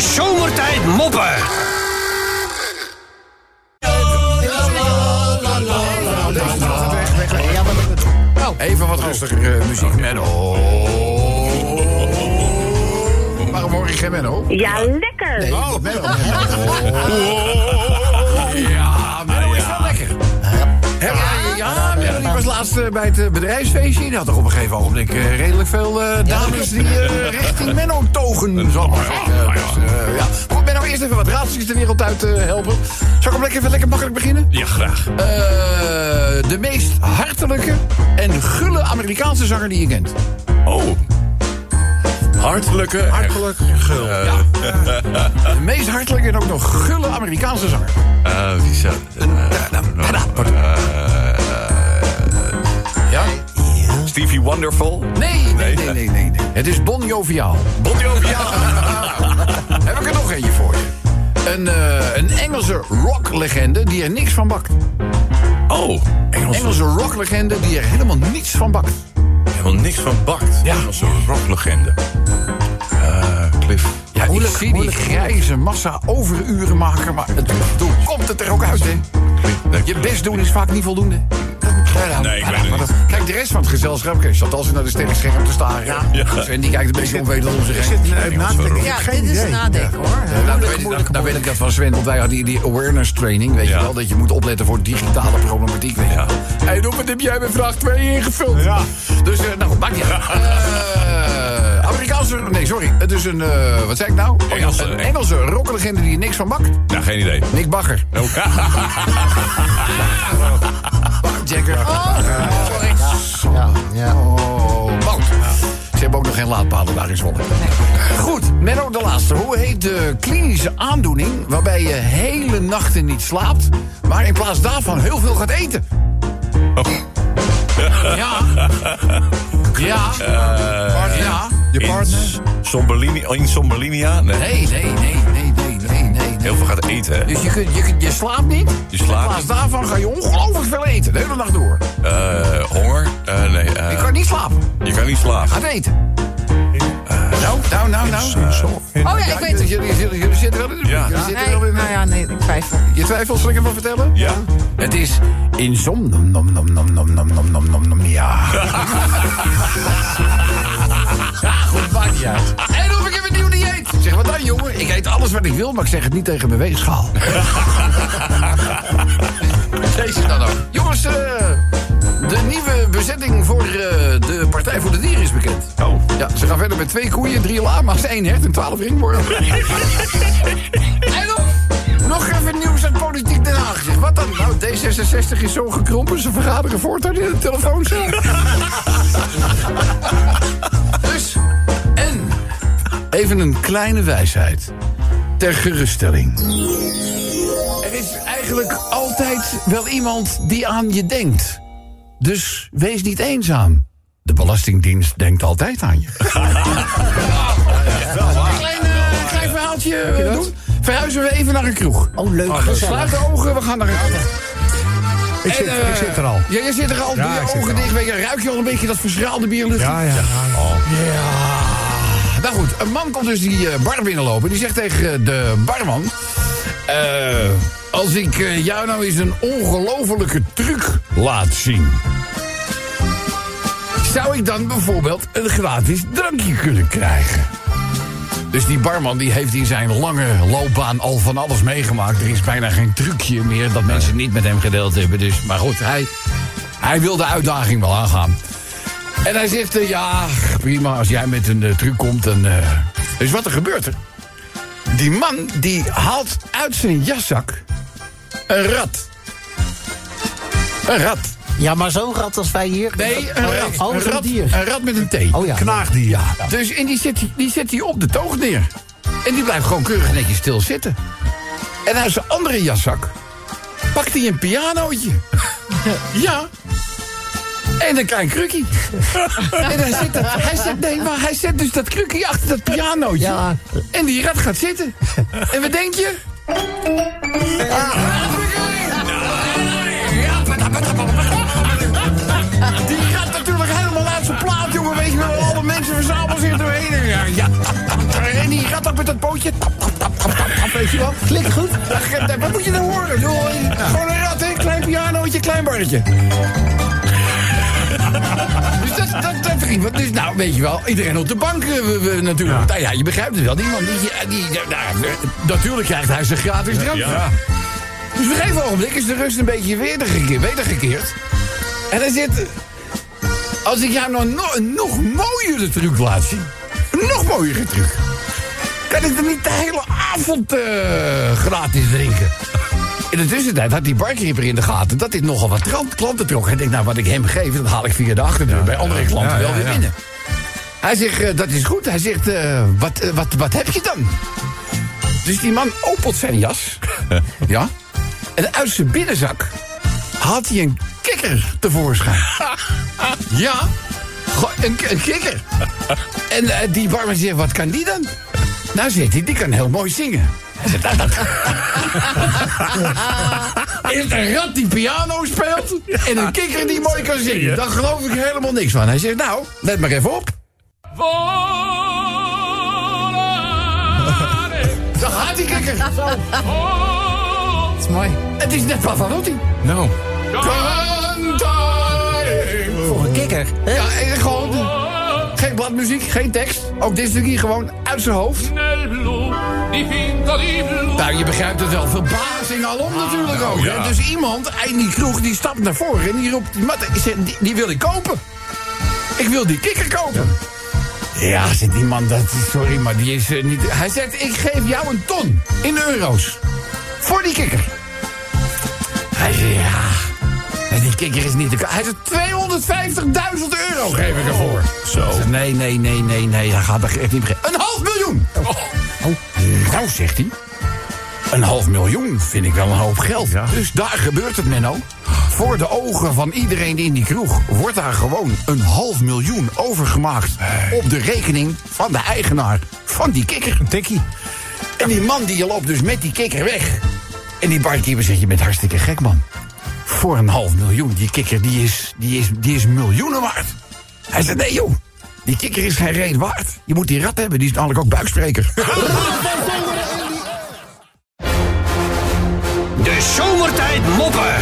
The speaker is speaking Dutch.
Zomertijd Moppen. Even wat rustiger eh, muziek. Menno. Waarom hoor ik geen Menno? Ja, lekker. Nee, oh. Menno. Ja, Ja, die was laatst eh, bij het eh, bedrijfsfeestje. Die had toch op een gegeven ogenblik eh, redelijk veel dames die richting Menno togen. Zal ik maar zeggen. Dus, ja. Goed, Menno, eerst even wat raadseltjes de wereld uit helpen. Zal ik hem lekker, even lekker makkelijk beginnen? Ja, graag. De meest hartelijke en gulle Amerikaanse zanger die je kent. Oh. Hartelijke. Hartelijk gul. ja. De meest hartelijke en ook nog gulle Amerikaanse zanger. Eh, wie zou... Ja? Stevie Wonderful. Nee, nee, nee, nee, nee. Het is Bon Joviaal. Bon Joviaal. Heb ik er nog eentje voor je. Een, eh, een Engelse rocklegende die er niks van bakt. Oh. Engelse. Engelse rocklegende die er helemaal niets van bakt. Helemaal niks van bakt. Ja. Engelse rocklegende. Eh, Cliff. Ja, ik zie die grijze massa overuren maken, maar het, toen komt het er ook uit, hè? Je best doen is vaak niet voldoende. Nee, ik weet het niet. Kijk, de rest van het gezelschap, kijk, zat als naar de sterke scherm te staren. Ja. En die kijkt een beetje onwetend om zich heen. Ja, dit is een nadenken hoor. Ja, nou, dan weet, ik- weet ik dat van Sven, want wij hadden die, die awareness training, weet je wel, dat je moet opletten voor digitale problematiek, weet je Ja. wel. Hey, doe, wat heb jij met vraag 2 ingevuld? Ja. Dus, eh, nou, maakt niet uit. Eh, Amerikaanse, nee, sorry, het is een, eh, wat zei ik nou? Oh, ja, Engelse- een Engelse rocklegende die er niks van bakt. Nou, geen idee. Nick Bagger. Jagger. Ja, ja. Oh, Wout. Ze hebben ook nog geen laadpalen daar in Zwolle. Goed, Menno de laatste. Hoe heet de klinische aandoening waarbij je hele nachten niet slaapt... maar in plaats daarvan heel veel gaat eten? Ja. Ja. ja. Je partner? Oh, in Somberlini. Nee. Nee, nee, nee, nee, nee, nee. Heel veel gaat eten, hè? Dus je, kunt, je, je slaapt niet? Je slaapt In plaats daarvan ga je ongelooflijk veel eten, de hele nacht door. Eh, honger? Eh, nee. eh, je kan niet slapen. je kan niet slapen. Gaat eten. Eh, nou, nou, nou, nou. Eh, oh ja, ik weet het. Jullie, jullie, zitten wel in de... Ja. Jullie zitten wel in nou ja, nee, ik twijfel. Je twijfelt, zal ik hem vertellen? Ja. Het is in zon. Nom, nom, nom, nom, nom, wat ik wil, maar ik zeg het niet tegen mijn weegschaal. Deze dan ook. Jongens, eh, de nieuwe bezetting voor eh, de Partij voor de Dieren is bekend. Oh. Ja, ze gaan verder met twee koeien, drie lama's, één hert en twaalf ringwormen. en nog even nieuws uit Politiek Den Haag. Zeg, wat dan? Nou, D66 is zo gekrompen, ze vergaderen voortaan in de telefooncel. dus, en even een kleine wijsheid. Ter geruststelling. Er is eigenlijk altijd wel iemand die aan je denkt. Dus wees niet eenzaam. De Belastingdienst denkt altijd aan je. Klein, eh, klein verhaaltje eh, doen. Verhuizen we even naar een kroeg. Oh, leuk. Sluit de ogen, we gaan naar een Ik zit, eh, ik zit er al. Ja, je zit er al. Doe Ja, je ik zit ogen er dicht. Ruik je al een beetje dat verschraalde bierlucht? Ja, ja. Nou goed, een man komt dus die eh, bar binnenlopen. Die zegt tegen eh, de barman... eh, als ik jou nou eens een ongelofelijke truc laat zien... zou ik dan bijvoorbeeld een gratis drankje kunnen krijgen? Dus die barman die heeft in zijn lange loopbaan al van alles meegemaakt. Er is bijna geen trucje meer dat mensen niet met hem gedeeld hebben. Dus, maar goed, hij, hij wil de uitdaging wel aangaan. En hij zegt, eh, ja, prima, als jij met een eh, truc komt, dan... eh. Dus wat er gebeurt er? Die man, die haalt uit zijn jaszak een rat. Een rat. Ja, maar zo'n rat als wij hier. Nee, een rat. Oh, een, rat dier. een rat met een T. Oh ja. Knaagdier. Ja, dus en die zet, hij- die zet hij op de toog neer. En die blijft gewoon keurig netjes stil zitten. En uit zijn andere jaszak pakt hij een pianootje. ja. En een klein krukkie. en hij zet, dat, hij, zet, nee, maar hij zet dus dat krukkie achter dat pianootje. Ja. En die rat gaat zitten. En wat denk je? Die gaat natuurlijk helemaal uit zijn plaat, jongen. Weet je wel, alle mensen verzamelen zich doorheen. Ja, ja. En die gaat ook met dat pootje. weet je wel. Klinkt goed. Wat moet je nou horen? Joh, Gewoon een rat, hè? Klein pianootje, klein barretje. Dus dat, dat, dat ging. Dus nou, weet je wel, iedereen op de bank eh, we- we natuurlijk. Nou ja, je begrijpt het wel. Die man, die, die, nou, natuurlijk krijgt hij zijn gratis drank. Ja. Dus op een gegeven ogenblik is de rust een beetje wedergekeerd. En hij zit... Als ik jou nou nog een nog mooiere truc laat zien... Een nog mooiere truc... kan ik er niet de hele avond eh, gratis drinken. In de tussentijd had die barkeeper in de gaten... dat dit nogal wat klant- klanten trok. Hij denkt, nou, wat ik hem geef, dat haal ik via de achterdeur... bij andere klanten wel weer binnen. Hij zegt, eh, dat is goed. Hij zegt, eh, wat, eh, wat, wat heb je dan? Dus die man opent zijn jas. ja. En uit zijn binnenzak haalt hij een kikker tevoorschijn. ja. Een, een kikker. En die barman zegt, wat kan die dan? Nou, zegt hij, die kan heel mooi zingen. Dat... Is het een rat die piano speelt en een kikker die mooi kan zingen? Daar geloof ik helemaal niks van. Hij zegt, nou, let maar even op. Daar gaat die kikker. Dat is mooi. Het is net Pavarotti. Nou. Voor een kikker. hè? Ja, en gewoon... Geen bladmuziek, geen tekst. Ook dit stukje gewoon uit zijn hoofd. Nou, je begrijpt het wel. Verbazing alom natuurlijk ook. hè. ja. Dus iemand in die kroeg die stapt naar voren en die roept... die die, die, wil ik kopen. Ik wil die kikker kopen. Ja, zegt die man, dat sorry, maar die is eh, niet... Hij zegt, ik geef jou een ton in euro's. Voor die kikker. Hij zegt, ja... kikker is niet koop. Hij zegt, 250.000 euro geef ik ervoor. Zo. Nee, nee, nee, nee, nee. Hij gaat er echt niet beginnen. Een half miljoen! Oh. Nou, zegt hij. Een half miljoen vind ik wel een hoop geld. Dus daar gebeurt het, Menno. Voor de ogen van iedereen in die kroeg wordt daar gewoon een half miljoen overgemaakt op de rekening van de eigenaar van die kikker. Een tikkie. En die man die loopt dus met die kikker weg. En die barkeeper zegt, je bent hartstikke gek, man. Voor een half miljoen, die kikker die is, die is, die is miljoenen waard. Hij zegt, nee joh, die kikker is geen reet waard. Je moet die rat hebben, die is namelijk ook buikspreker. De zomertijd moppen.